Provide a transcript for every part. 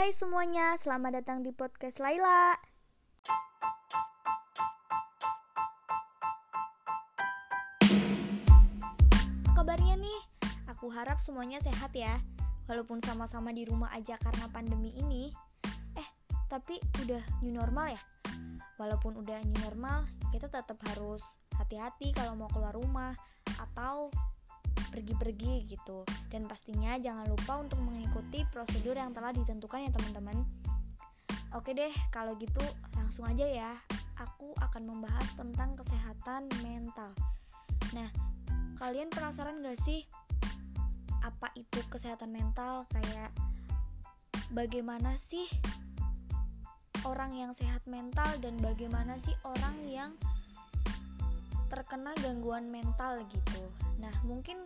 Hai semuanya, selamat datang di podcast Laila. Kabarnya nih, aku harap semuanya sehat ya. Walaupun sama-sama di rumah aja karena pandemi ini. Eh, tapi udah new normal ya? Walaupun udah new normal, kita tetap harus hati-hati kalau mau keluar rumah atau pergi-pergi gitu. Dan pastinya jangan lupa untuk mengikuti prosedur yang telah ditentukan ya teman-teman. Oke deh kalau gitu langsung aja ya. Aku akan membahas tentang kesehatan mental. Nah kalian penasaran gak sih apa itu kesehatan mental? Kayak bagaimana sih orang yang sehat mental dan bagaimana sih orang yang terkena gangguan mental gitu. Nah, mungkin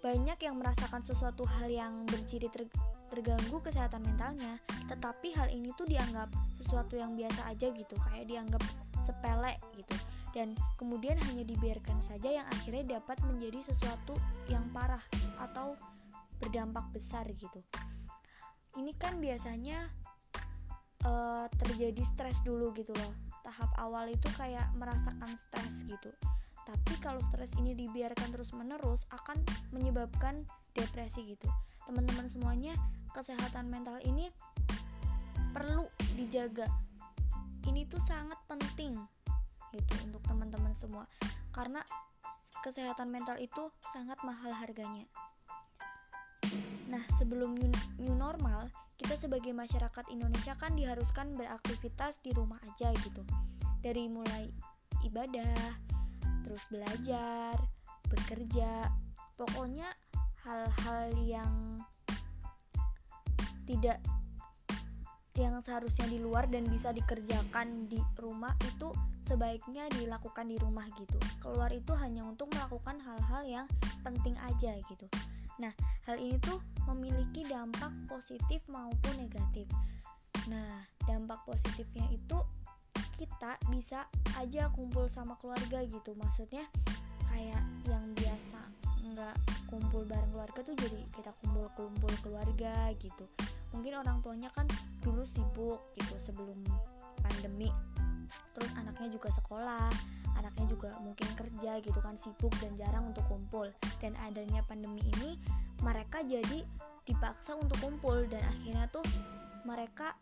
banyak yang merasakan sesuatu hal yang berciri ter terganggu kesehatan mentalnya, tetapi hal ini tuh dianggap sesuatu yang biasa aja gitu, kayak dianggap sepele gitu. Dan kemudian hanya dibiarkan saja yang akhirnya dapat menjadi sesuatu yang parah atau berdampak besar gitu. Ini kan biasanya uh, terjadi stres dulu gitu loh tahap awal itu kayak merasakan stres gitu tapi kalau stres ini dibiarkan terus menerus akan menyebabkan depresi gitu. Teman-teman semuanya kesehatan mental ini perlu dijaga. Ini tuh sangat penting gitu untuk teman-teman semua. Karena kesehatan mental itu sangat mahal harganya. Nah sebelum new normal kita sebagai masyarakat Indonesia kan diharuskan beraktivitas di rumah aja gitu. Dari mulai ibadah terus belajar bekerja pokoknya hal-hal yang tidak yang seharusnya di luar dan bisa dikerjakan di rumah itu sebaiknya dilakukan di rumah gitu. Keluar itu hanya untuk melakukan hal-hal yang penting aja gitu. Nah, hal ini tuh memiliki dampak positif maupun negatif. Nah, dampak positifnya itu kita bisa aja kumpul sama keluarga gitu. Maksudnya kayak yang biasa nggak kumpul bareng keluarga tuh jadi kita kumpul-kumpul keluarga gitu. Mungkin orang tuanya kan dulu sibuk gitu sebelum pandemi. Terus anaknya juga sekolah, anaknya juga mungkin kerja gitu kan sibuk dan jarang untuk kumpul dan adanya pandemi ini mereka jadi dipaksa untuk kumpul dan akhirnya tuh mereka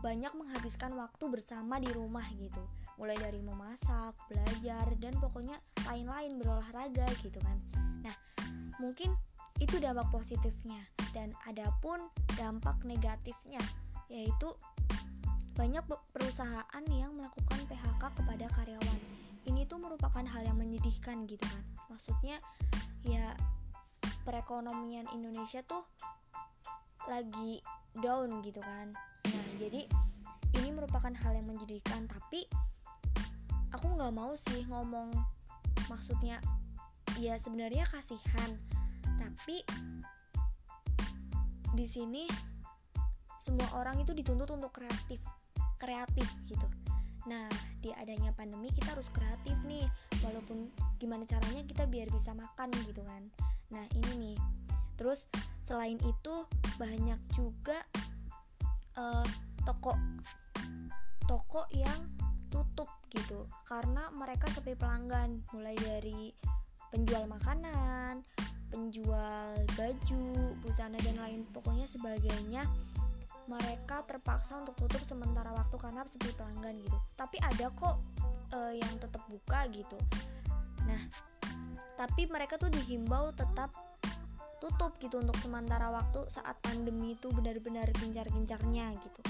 banyak menghabiskan waktu bersama di rumah gitu. Mulai dari memasak, belajar, dan pokoknya lain-lain berolahraga gitu kan. Nah mungkin itu dampak positifnya. Dan adapun dampak negatifnya yaitu banyak perusahaan yang melakukan PHK kepada karyawan. Ini tuh merupakan hal yang menyedihkan gitu kan. Maksudnya ya perekonomian Indonesia tuh lagi down gitu kan nah jadi ini merupakan hal yang menjadikan tapi aku nggak mau sih ngomong maksudnya ya sebenarnya kasihan. Tapi di sini semua orang itu dituntut untuk kreatif kreatif gitu. Nah di adanya pandemi kita harus kreatif nih walaupun gimana caranya kita biar bisa makan gitu kan. Nah ini nih. Terus selain itu banyak juga uh, toko toko yang tutup gitu. Karena mereka sepi pelanggan mulai dari penjual makanan penjual baju busana dan lain pokoknya sebagainya mereka terpaksa untuk tutup sementara waktu karena sepi pelanggan gitu. Tapi ada kok uh, yang tetap buka gitu. Nah tapi mereka tuh dihimbau tetap tutup gitu untuk sementara waktu saat pandemi itu benar-benar gencar-gencarnya gitu.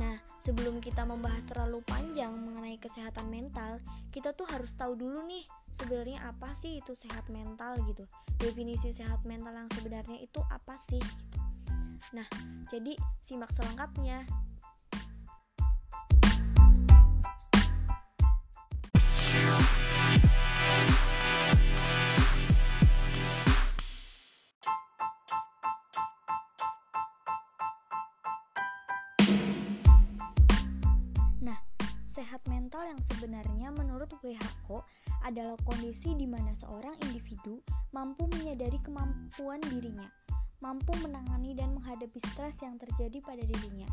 Nah, sebelum kita membahas terlalu panjang mengenai kesehatan mental, kita tuh harus tahu dulu nih sebenarnya apa sih itu sehat mental gitu. Definisi sehat mental yang sebenarnya itu apa sih gitu. Nah, jadi simak selengkapnya sebenarnya menurut WHO adalah kondisi di mana seorang individu mampu menyadari kemampuan dirinya, mampu menangani dan menghadapi stres yang terjadi pada dirinya.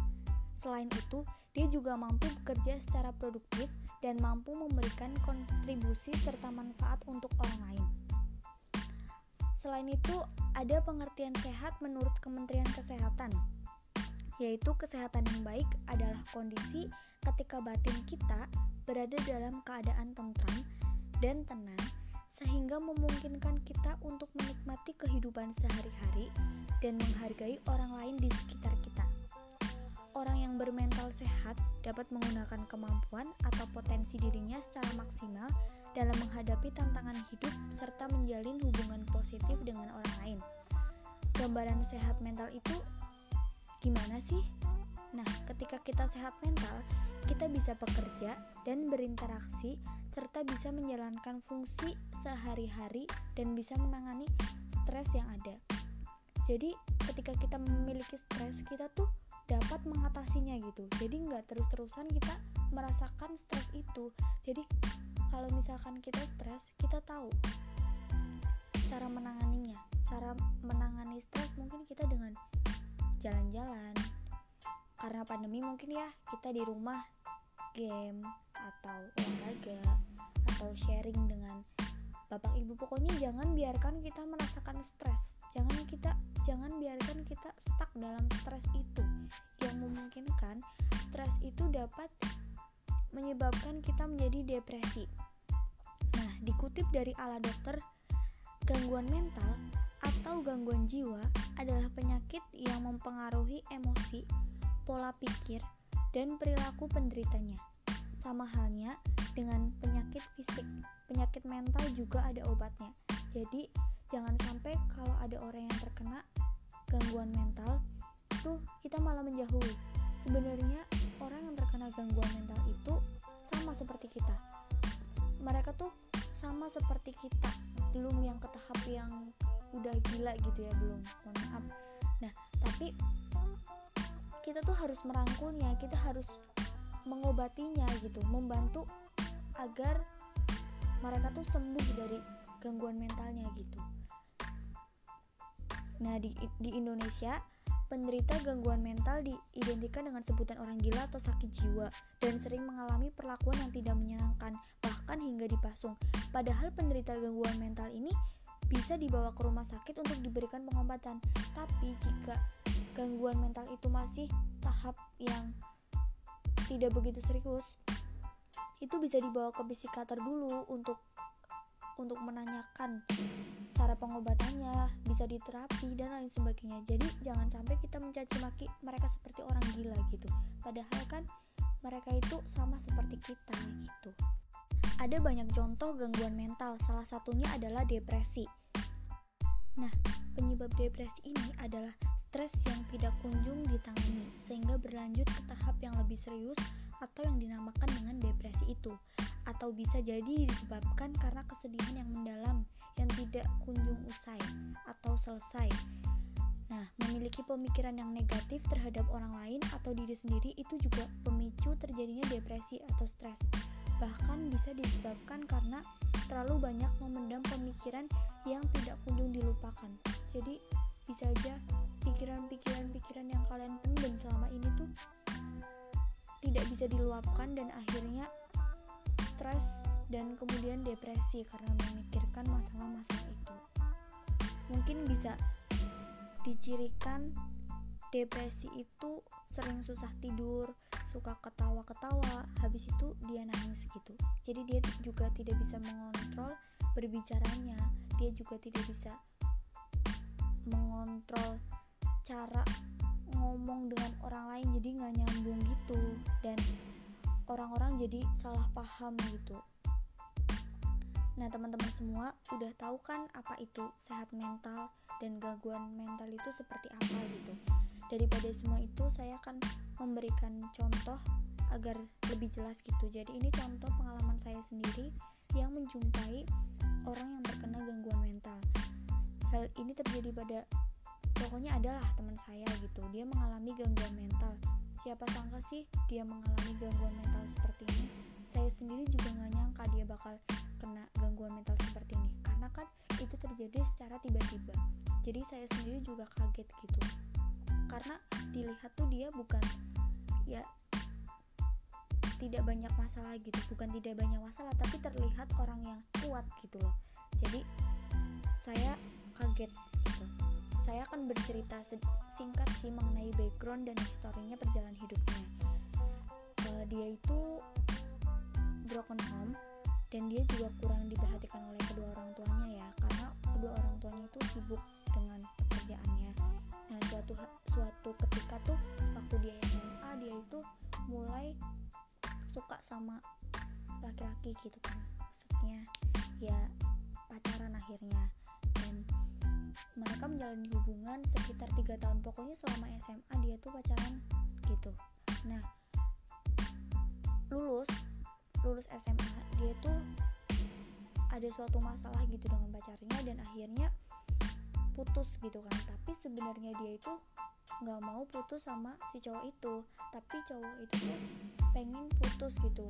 Selain itu, dia juga mampu bekerja secara produktif dan mampu memberikan kontribusi serta manfaat untuk orang lain. Selain itu, ada pengertian sehat menurut Kementerian Kesehatan, yaitu kesehatan yang baik adalah kondisi ketika batin kita berada dalam keadaan tentram dan tenang sehingga memungkinkan kita untuk menikmati kehidupan sehari-hari dan menghargai orang lain di sekitar kita. Orang yang bermental sehat dapat menggunakan kemampuan atau potensi dirinya secara maksimal dalam menghadapi tantangan hidup serta menjalin hubungan positif dengan orang lain. Gambaran sehat mental itu gimana sih? Nah, ketika kita sehat mental, kita bisa bekerja dan berinteraksi serta bisa menjalankan fungsi sehari-hari dan bisa menangani stres yang ada. Jadi ketika kita memiliki stres kita tuh dapat mengatasinya gitu. Jadi nggak terus-terusan kita merasakan stres itu. Jadi kalau misalkan kita stres kita tahu cara menanganinya. Cara menangani stres mungkin kita dengan jalan-jalan. Karena pandemi mungkin ya kita di rumah game atau olahraga atau sharing dengan bapak ibu. Pokoknya jangan biarkan kita merasakan stres. Jangan kita jangan biarkan kita stuck dalam stres itu. Yang memungkinkan stres itu dapat menyebabkan kita menjadi depresi. Nah dikutip dari ala dokter gangguan mental atau gangguan jiwa adalah penyakit yang mempengaruhi emosi pola pikir dan perilaku penderitanya sama halnya dengan penyakit fisik, penyakit mental juga ada obatnya. Jadi, jangan sampai kalau ada orang yang terkena gangguan mental, tuh kita malah menjauhi. Sebenarnya orang yang terkena gangguan mental itu sama seperti kita. Mereka tuh sama seperti kita, belum yang ke tahap yang udah gila gitu ya, belum. Mohon maaf. Nah, tapi kita tuh harus merangkulnya, kita harus mengobatinya gitu membantu agar mereka tuh sembuh dari gangguan mentalnya gitu. Nah di, di Indonesia penderita gangguan mental diidentikan dengan sebutan orang gila atau sakit jiwa dan sering mengalami perlakuan yang tidak menyenangkan bahkan hingga dipasung. Padahal penderita gangguan mental ini bisa dibawa ke rumah sakit untuk diberikan pengobatan. Tapi jika gangguan mental itu masih tahap yang tidak begitu serius itu bisa dibawa ke psikiater dulu untuk untuk menanyakan cara pengobatannya bisa diterapi dan lain sebagainya. Jadi jangan sampai kita mencaci maki mereka seperti orang gila gitu. Padahal kan mereka itu sama seperti kita gitu ada banyak contoh gangguan mental salah satunya adalah depresi nah penyebab depresi ini adalah stres yang tidak kunjung ditangani sehingga berlanjut ke tahap yang lebih serius atau yang dinamakan dengan depresi itu atau bisa jadi disebabkan karena kesedihan yang mendalam yang tidak kunjung usai atau selesai. Nah, memiliki pemikiran yang negatif terhadap orang lain atau diri sendiri itu juga pemicu terjadinya depresi atau stres. Bahkan bisa disebabkan karena terlalu banyak memendam pemikiran yang tidak kunjung dilupakan. Jadi, bisa aja pikiran-pikiran-pikiran yang kalian pendam selama ini tuh tidak bisa diluapkan dan akhirnya stres dan kemudian depresi karena memikirkan masalah-masalah itu. Mungkin bisa dicirikan depresi itu sering susah tidur, suka ketawa-ketawa, habis itu dia nangis gitu. Jadi dia juga tidak bisa mengontrol berbicaranya, dia juga tidak bisa mengontrol cara ngomong dengan orang lain jadi nggak nyambung gitu. Dan orang-orang jadi salah paham gitu. Nah teman-teman semua udah tahu kan apa itu sehat mental dan gangguan mental itu seperti apa gitu. Daripada semua itu saya akan memberikan contoh agar lebih jelas gitu. Jadi ini contoh pengalaman saya sendiri yang menjumpai orang yang terkena gangguan mental. Hal ini terjadi pada pokoknya adalah teman saya gitu. Dia mengalami gangguan mental. Siapa sangka sih dia mengalami gangguan mental seperti ini? Saya sendiri juga gak nyangka dia bakal kena gangguan mental seperti ini. Karena kan itu terjadi secara tiba-tiba. Jadi saya sendiri juga kaget gitu karena dilihat tuh dia bukan ya tidak banyak masalah gitu bukan tidak banyak masalah tapi terlihat orang yang kuat gitu loh. Jadi saya kaget gitu. Saya akan bercerita singkat sih mengenai background dan historinya perjalanan hidupnya. Uh, dia itu broken home dan dia juga kurang diperhatikan oleh kedua orang tuanya ya karena kedua orang tuanya itu sibuk dengan suatu suatu ketika tuh waktu dia SMA dia itu mulai suka sama laki-laki gitu kan. Maksudnya ya pacaran akhirnya. Dan mereka menjalani hubungan sekitar tiga tahun. Pokoknya selama SMA dia tuh pacaran gitu. Nah lulus lulus SMA dia tuh ada suatu masalah gitu dengan pacarnya dan akhirnya putus gitu kan. Tapi sebenarnya dia itu nggak mau putus sama si cowok itu. Tapi cowok itu tuh pengen putus gitu.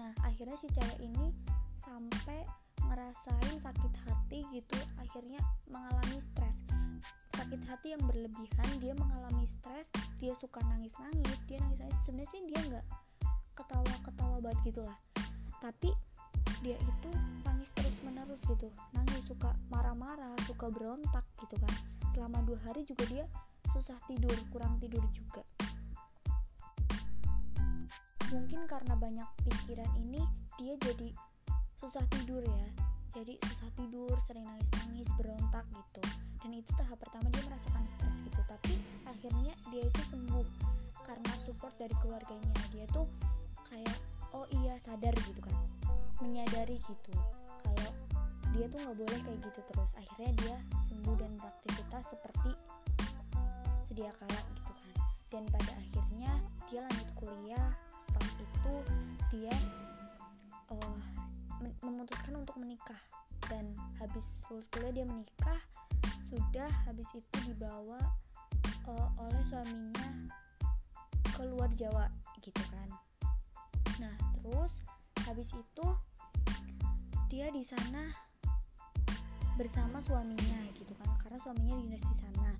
Nah akhirnya si cewek ini sampai ngerasain sakit hati gitu. Akhirnya mengalami stres. Sakit hati yang berlebihan dia mengalami stres dia suka nangis nangis dia nangis nangis sebenarnya sih dia nggak ketawa ketawa banget gitulah. Tapi dia itu nangis terus menerus gitu. Nangis suka marah-marah suka berontak gitu kan. Selama dua hari juga dia susah tidur kurang tidur juga. Mungkin karena banyak pikiran ini dia jadi susah tidur ya. Jadi susah tidur sering nangis-nangis berontak gitu. Dan itu tahap pertama dia merasakan stres gitu. Tapi akhirnya dia itu sembuh karena support dari keluarganya. Dia tuh kayak oh iya sadar gitu kan. Menyadari gitu dia tuh nggak boleh kayak gitu terus. Akhirnya dia sembuh dan beraktivitas seperti sedia kala gitu kan. Dan pada akhirnya dia lanjut kuliah. Setelah itu dia uh, memutuskan untuk menikah. Dan habis lulus kuliah dia menikah sudah habis itu dibawa uh, oleh suaminya keluar Jawa gitu kan. Nah terus habis itu dia di sana bersama suaminya gitu kan karena suaminya dinas di sana.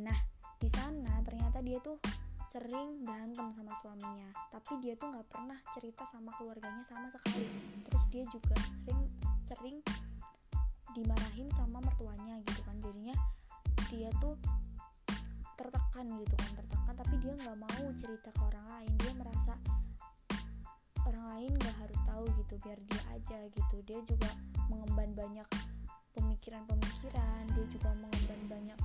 Nah di sana ternyata dia tuh sering berantem sama suaminya tapi dia tuh nggak pernah cerita sama keluarganya sama sekali. Terus dia juga sering sering dimarahin sama mertuanya gitu kan jadinya dia tuh tertekan gitu kan tertekan tapi dia nggak mau cerita ke orang lain. Dia merasa orang lain nggak harus tahu gitu biar dia aja gitu. Dia juga mengemban banyak pemikiran-pemikiran dia juga mengemban banyak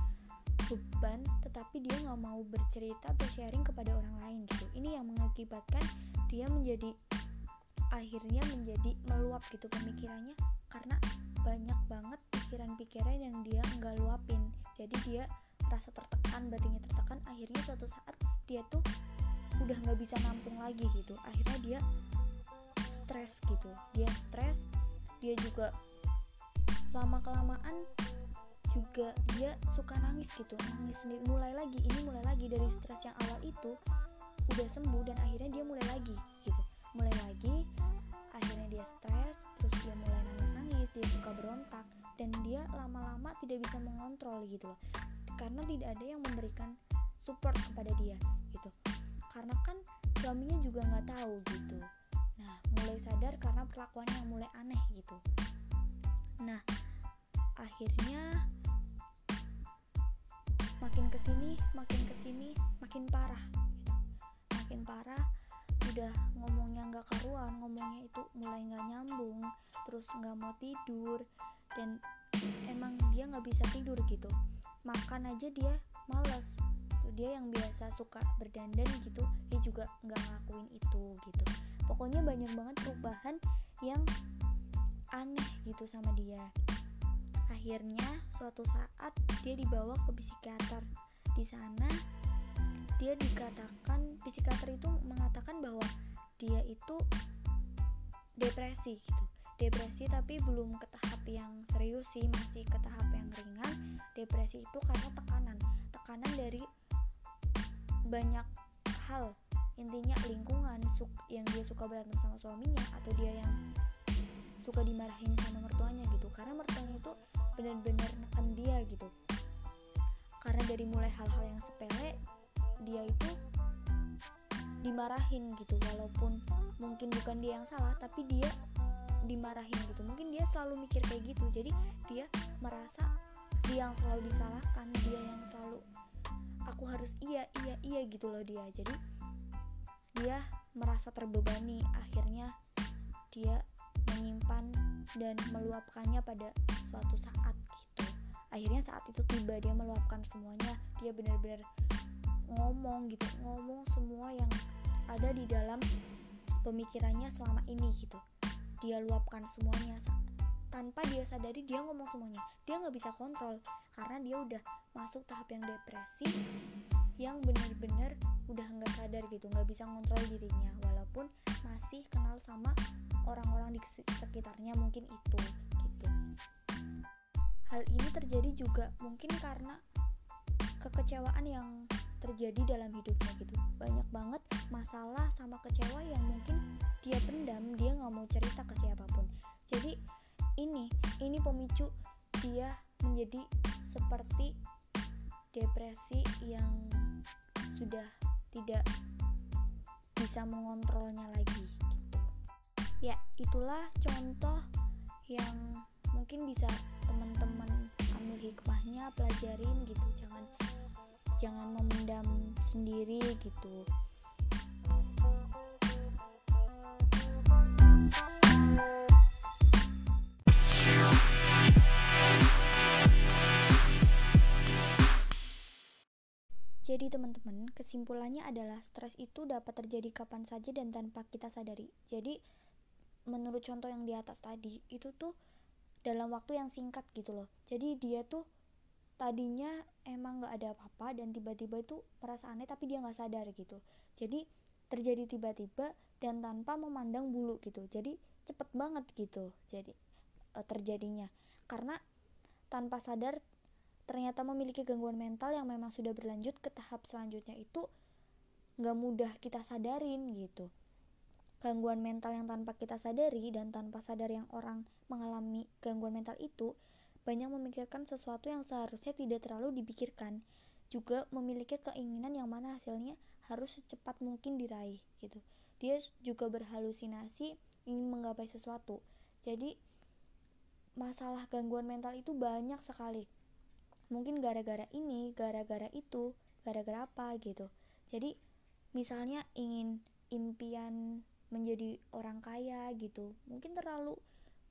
beban tetapi dia nggak mau bercerita atau sharing kepada orang lain gitu. Ini yang mengakibatkan dia menjadi akhirnya menjadi meluap gitu pemikirannya karena banyak banget pikiran-pikiran yang dia nggak luapin. Jadi dia rasa tertekan batinnya tertekan akhirnya suatu saat dia tuh udah nggak bisa nampung lagi gitu. Akhirnya dia stres gitu. Dia stres dia juga lama kelamaan juga dia suka nangis gitu nangis sendiri. Mulai lagi ini mulai lagi dari stres yang awal itu udah sembuh dan akhirnya dia mulai lagi gitu. Mulai lagi akhirnya dia stres terus dia mulai nangis nangis dia suka berontak dan dia lama-lama tidak bisa mengontrol gitu loh. Karena tidak ada yang memberikan support kepada dia gitu. Karena kan suaminya juga nggak tahu gitu. Nah mulai sadar karena perlakuannya yang mulai aneh gitu. Nah akhirnya makin ke sini makin ke sini makin parah gitu. Makin parah udah ngomongnya nggak karuan ngomongnya itu mulai nggak nyambung terus nggak mau tidur dan emang dia nggak bisa tidur gitu. Makan aja dia males. Tuh dia yang biasa suka berdandan gitu. Dia juga nggak ngelakuin itu gitu. Pokoknya banyak banget perubahan yang aneh gitu sama dia akhirnya suatu saat dia dibawa ke psikiater. Di sana dia dikatakan psikiater itu mengatakan bahwa dia itu depresi gitu. Depresi tapi belum ke tahap yang serius sih masih ke tahap yang ringan. Depresi itu karena tekanan. Tekanan dari banyak hal. Intinya lingkungan yang dia suka berantem sama suaminya atau dia yang suka dimarahin sama mertuanya gitu. Karena mertuanya itu benar-benar neken dia gitu. Karena dari mulai hal-hal yang sepele dia itu dimarahin gitu. Walaupun mungkin bukan dia yang salah tapi dia dimarahin gitu. Mungkin dia selalu mikir kayak gitu. Jadi dia merasa dia yang selalu disalahkan dia yang selalu aku harus iya iya iya gitu loh dia. Jadi dia merasa terbebani. Akhirnya dia menyimpan dan meluapkannya pada suatu saat gitu. Akhirnya saat itu tiba dia meluapkan semuanya. Dia benar-benar ngomong gitu ngomong semua yang ada di dalam pemikirannya selama ini gitu. Dia luapkan semuanya. Tanpa dia sadari dia ngomong semuanya. Dia nggak bisa kontrol karena dia udah masuk tahap yang depresi yang benar-benar udah nggak sadar gitu nggak bisa kontrol dirinya walaupun masih kenal sama orang-orang di sekitarnya mungkin itu gitu. Hal ini terjadi juga mungkin karena kekecewaan yang terjadi dalam hidupnya gitu. Banyak banget masalah sama kecewa yang mungkin dia pendam dia nggak mau cerita ke siapa pun. Jadi ini ini pemicu dia menjadi seperti depresi yang sudah tidak bisa mengontrolnya lagi gitu. Ya itulah contoh yang mungkin bisa teman-teman ambil hikmahnya pelajarin gitu. Jangan jangan memendam sendiri gitu Jadi teman-teman, kesimpulannya adalah stres itu dapat terjadi kapan saja dan tanpa kita sadari. Jadi menurut contoh yang di atas tadi, itu tuh dalam waktu yang singkat gitu loh. Jadi dia tuh tadinya emang nggak ada apa-apa dan tiba-tiba itu merasa aneh tapi dia nggak sadar gitu jadi terjadi tiba-tiba dan tanpa memandang bulu gitu jadi cepet banget gitu jadi e, terjadinya karena tanpa sadar ternyata memiliki gangguan mental yang memang sudah berlanjut ke tahap selanjutnya itu nggak mudah kita sadarin gitu. Gangguan mental yang tanpa kita sadari dan tanpa sadar yang orang mengalami gangguan mental itu banyak memikirkan sesuatu yang seharusnya tidak terlalu dipikirkan. Juga memiliki keinginan yang mana hasilnya harus secepat mungkin diraih gitu. Dia juga berhalusinasi ingin menggapai sesuatu. Jadi masalah gangguan mental itu banyak sekali mungkin gara-gara ini gara-gara itu gara-gara apa gitu jadi misalnya ingin impian menjadi orang kaya gitu mungkin terlalu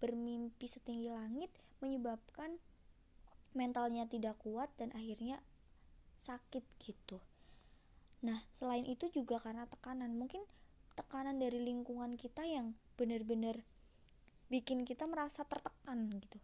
bermimpi setinggi langit menyebabkan mentalnya tidak kuat dan akhirnya sakit gitu. Nah, selain itu juga karena tekanan, mungkin tekanan dari lingkungan kita yang benar-benar bikin kita merasa tertekan gitu.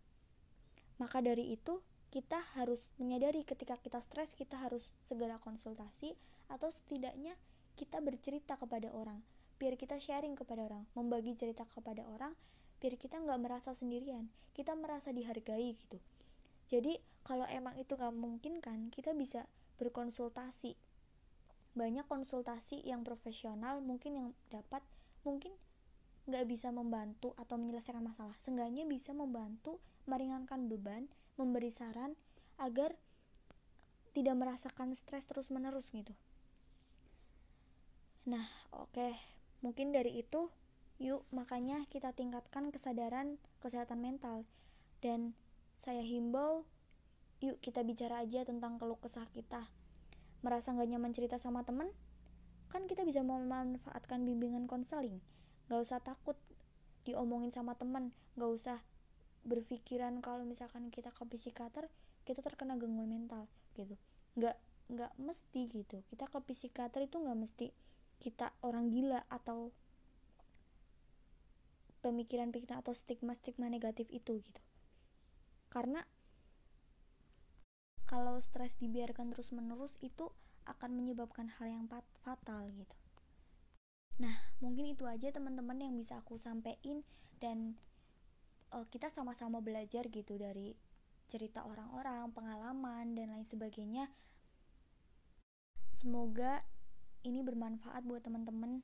Maka dari itu, kita harus menyadari ketika kita stres, kita harus segera konsultasi atau setidaknya kita bercerita kepada orang, biar kita sharing kepada orang, membagi cerita kepada orang biar kita nggak merasa sendirian kita merasa dihargai gitu. Jadi kalau emang itu nggak mungkin kan kita bisa berkonsultasi. Banyak konsultasi yang profesional mungkin yang dapat mungkin nggak bisa membantu atau menyelesaikan masalah. Seenggaknya bisa membantu meringankan beban memberi saran agar tidak merasakan stres terus menerus gitu nah oke okay. mungkin dari itu Yuk, makanya kita tingkatkan kesadaran kesehatan mental. Dan saya himbau, yuk kita bicara aja tentang keluh kesah kita. Merasa gak nyaman cerita sama temen? Kan kita bisa memanfaatkan bimbingan konseling. Gak usah takut diomongin sama temen, gak usah berpikiran kalau misalkan kita ke psikiater, kita terkena gangguan mental gitu. Gak nggak mesti gitu. Kita ke psikiater itu nggak mesti kita orang gila atau pemikiran-pikiran atau stigma-stigma negatif itu gitu karena kalau stres dibiarkan terus-menerus itu akan menyebabkan hal yang fatal gitu nah mungkin itu aja teman-teman yang bisa aku sampaikan dan uh, kita sama-sama belajar gitu dari cerita orang-orang, pengalaman dan lain sebagainya. Semoga ini bermanfaat buat teman-teman.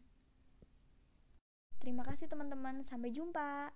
Terima kasih teman-teman, sampai jumpa.